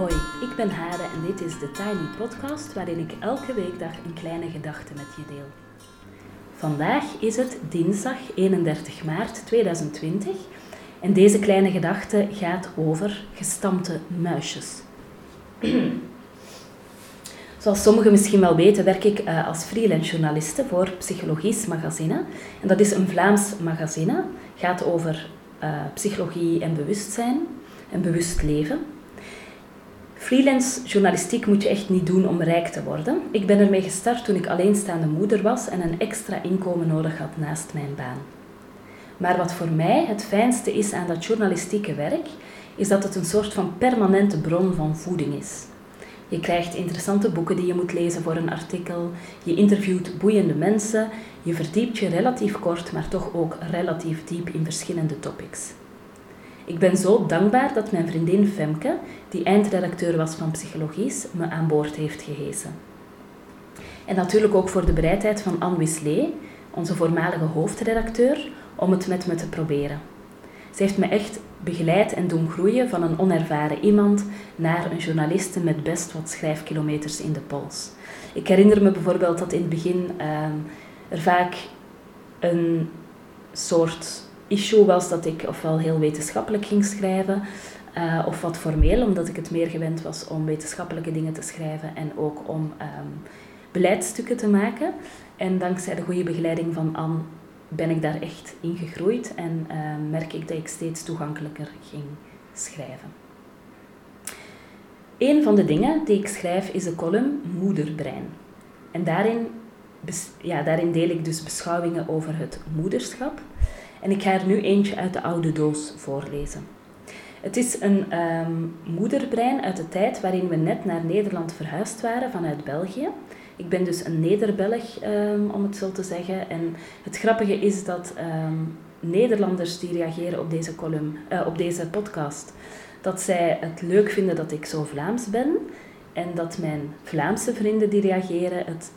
Hoi, ik ben Hade en dit is de Tiny Podcast waarin ik elke weekdag een kleine gedachte met je deel. Vandaag is het dinsdag 31 maart 2020 en deze kleine gedachte gaat over gestampte muisjes. Zoals sommigen misschien wel weten, werk ik uh, als freelance journaliste voor Psychologisch Magazine. En dat is een Vlaams magazine, gaat over uh, psychologie en bewustzijn en bewust leven. Freelance journalistiek moet je echt niet doen om rijk te worden. Ik ben ermee gestart toen ik alleenstaande moeder was en een extra inkomen nodig had naast mijn baan. Maar wat voor mij het fijnste is aan dat journalistieke werk, is dat het een soort van permanente bron van voeding is. Je krijgt interessante boeken die je moet lezen voor een artikel, je interviewt boeiende mensen, je verdiept je relatief kort, maar toch ook relatief diep in verschillende topics. Ik ben zo dankbaar dat mijn vriendin Femke, die eindredacteur was van Psychologisch, me aan boord heeft gehesen. En natuurlijk ook voor de bereidheid van Anne Wislee, onze voormalige hoofdredacteur, om het met me te proberen. Ze heeft me echt begeleid en doen groeien van een onervaren iemand naar een journaliste met best wat schrijfkilometers in de pols. Ik herinner me bijvoorbeeld dat in het begin ehm, er vaak een soort issue was dat ik ofwel heel wetenschappelijk ging schrijven, uh, of wat formeel, omdat ik het meer gewend was om wetenschappelijke dingen te schrijven en ook om um, beleidsstukken te maken. En dankzij de goede begeleiding van Anne ben ik daar echt in gegroeid en uh, merk ik dat ik steeds toegankelijker ging schrijven. Een van de dingen die ik schrijf is de column Moederbrein. En daarin, ja, daarin deel ik dus beschouwingen over het moederschap. En ik ga er nu eentje uit de oude doos voorlezen. Het is een um, moederbrein uit de tijd waarin we net naar Nederland verhuisd waren vanuit België. Ik ben dus een Nederbelg, um, om het zo te zeggen. En het grappige is dat um, Nederlanders die reageren op deze, column, uh, op deze podcast, dat zij het leuk vinden dat ik zo Vlaams ben. En dat mijn Vlaamse vrienden die reageren het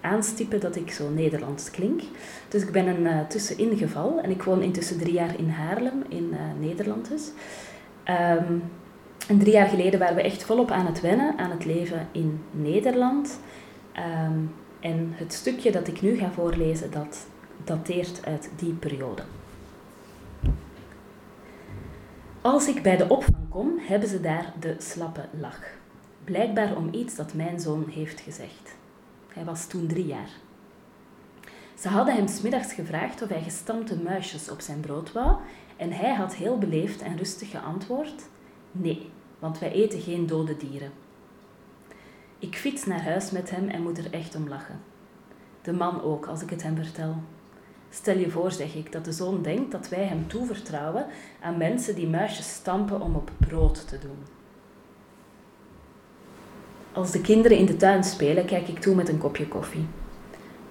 aanstippen dat ik zo Nederlands klink. Dus ik ben een uh, tussenin geval en ik woon intussen drie jaar in Haarlem, in uh, Nederland dus. Um, en drie jaar geleden waren we echt volop aan het wennen aan het leven in Nederland. Um, en het stukje dat ik nu ga voorlezen, dat dateert uit die periode. Als ik bij de opvang kom, hebben ze daar de slappe lach. Blijkbaar om iets dat mijn zoon heeft gezegd. Hij was toen drie jaar. Ze hadden hem smiddags gevraagd of hij gestampte muisjes op zijn brood wou en hij had heel beleefd en rustig geantwoord: Nee, want wij eten geen dode dieren. Ik fiets naar huis met hem en moet er echt om lachen. De man ook, als ik het hem vertel. Stel je voor, zeg ik, dat de zoon denkt dat wij hem toevertrouwen aan mensen die muisjes stampen om op brood te doen. Als de kinderen in de tuin spelen, kijk ik toe met een kopje koffie.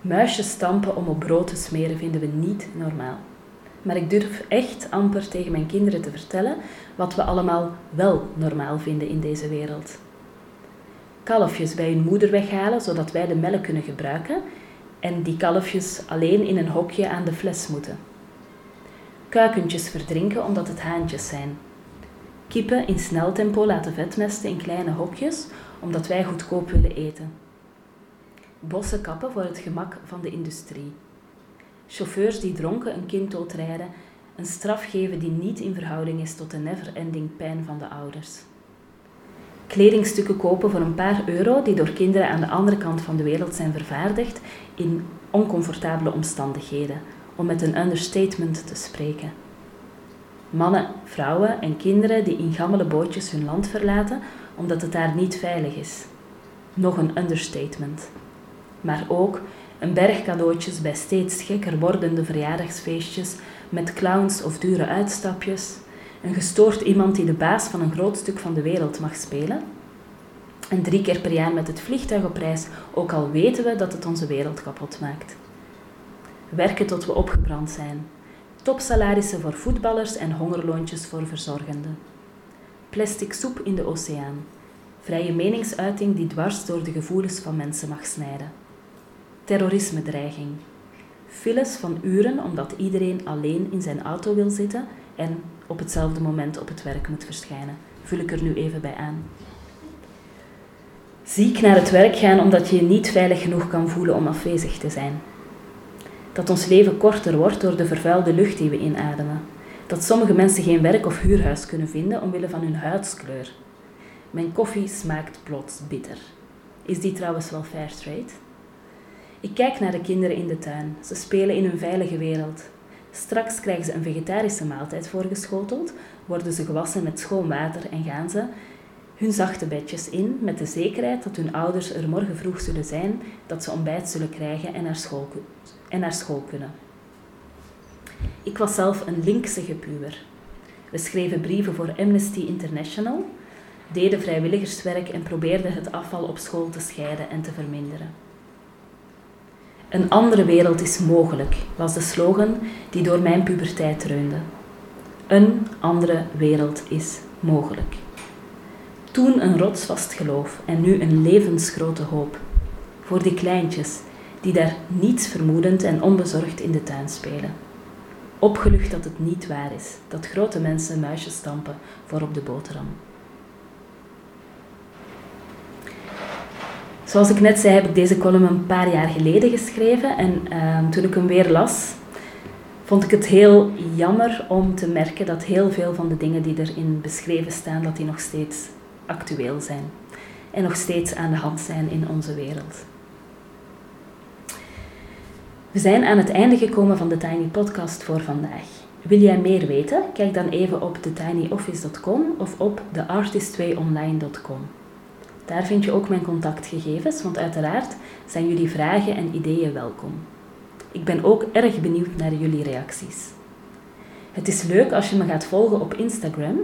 Muisjes stampen om op brood te smeren vinden we niet normaal. Maar ik durf echt amper tegen mijn kinderen te vertellen wat we allemaal wel normaal vinden in deze wereld. Kalfjes bij hun moeder weghalen zodat wij de melk kunnen gebruiken en die kalfjes alleen in een hokje aan de fles moeten. Kuikentjes verdrinken omdat het haantjes zijn. Kippen in snel tempo laten vetmesten in kleine hokjes omdat wij goedkoop willen eten. Bossen kappen voor het gemak van de industrie. Chauffeurs die dronken een kind doodrijden, een straf geven die niet in verhouding is tot de never-ending pijn van de ouders. Kledingstukken kopen voor een paar euro die door kinderen aan de andere kant van de wereld zijn vervaardigd in oncomfortabele omstandigheden, om met een understatement te spreken. Mannen, vrouwen en kinderen die in gammele bootjes hun land verlaten omdat het daar niet veilig is. Nog een understatement. Maar ook een berg cadeautjes bij steeds gekker wordende verjaardagsfeestjes met clowns of dure uitstapjes. Een gestoord iemand die de baas van een groot stuk van de wereld mag spelen. En drie keer per jaar met het vliegtuig op reis, ook al weten we dat het onze wereld kapot maakt. Werken tot we opgebrand zijn. Topsalarissen voor voetballers en hongerloontjes voor verzorgenden. Plastic soep in de oceaan. Vrije meningsuiting die dwars door de gevoelens van mensen mag snijden. Terrorisme-dreiging. Files van uren omdat iedereen alleen in zijn auto wil zitten en op hetzelfde moment op het werk moet verschijnen. vul ik er nu even bij aan. Ziek naar het werk gaan omdat je je niet veilig genoeg kan voelen om afwezig te zijn. Dat ons leven korter wordt door de vervuilde lucht die we inademen. Dat sommige mensen geen werk of huurhuis kunnen vinden omwille van hun huidskleur. Mijn koffie smaakt plots bitter. Is die trouwens wel fair trade? Ik kijk naar de kinderen in de tuin. Ze spelen in hun veilige wereld. Straks krijgen ze een vegetarische maaltijd voorgeschoteld, worden ze gewassen met schoon water en gaan ze hun zachte bedjes in met de zekerheid dat hun ouders er morgen vroeg zullen zijn, dat ze ontbijt zullen krijgen en naar school, en naar school kunnen. Ik was zelf een linkse puber. We schreven brieven voor Amnesty International, deden vrijwilligerswerk en probeerden het afval op school te scheiden en te verminderen. Een andere wereld is mogelijk, was de slogan die door mijn puberteit dreunde. Een andere wereld is mogelijk. Toen een rotsvast geloof en nu een levensgrote hoop. Voor die kleintjes die daar niets vermoedend en onbezorgd in de tuin spelen. Opgelucht dat het niet waar is, dat grote mensen muisjes stampen voor op de boterham. Zoals ik net zei, heb ik deze column een paar jaar geleden geschreven. En uh, toen ik hem weer las, vond ik het heel jammer om te merken dat heel veel van de dingen die erin beschreven staan, dat die nog steeds actueel zijn. En nog steeds aan de hand zijn in onze wereld. We zijn aan het einde gekomen van de Tiny Podcast voor vandaag. Wil jij meer weten? Kijk dan even op thetinyoffice.com of op theartist2online.com. Daar vind je ook mijn contactgegevens, want uiteraard zijn jullie vragen en ideeën welkom. Ik ben ook erg benieuwd naar jullie reacties. Het is leuk als je me gaat volgen op Instagram,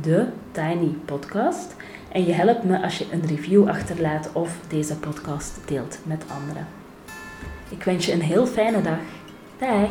TheTinyPodcast, en je helpt me als je een review achterlaat of deze podcast deelt met anderen. Ik wens je een heel fijne dag. Dag!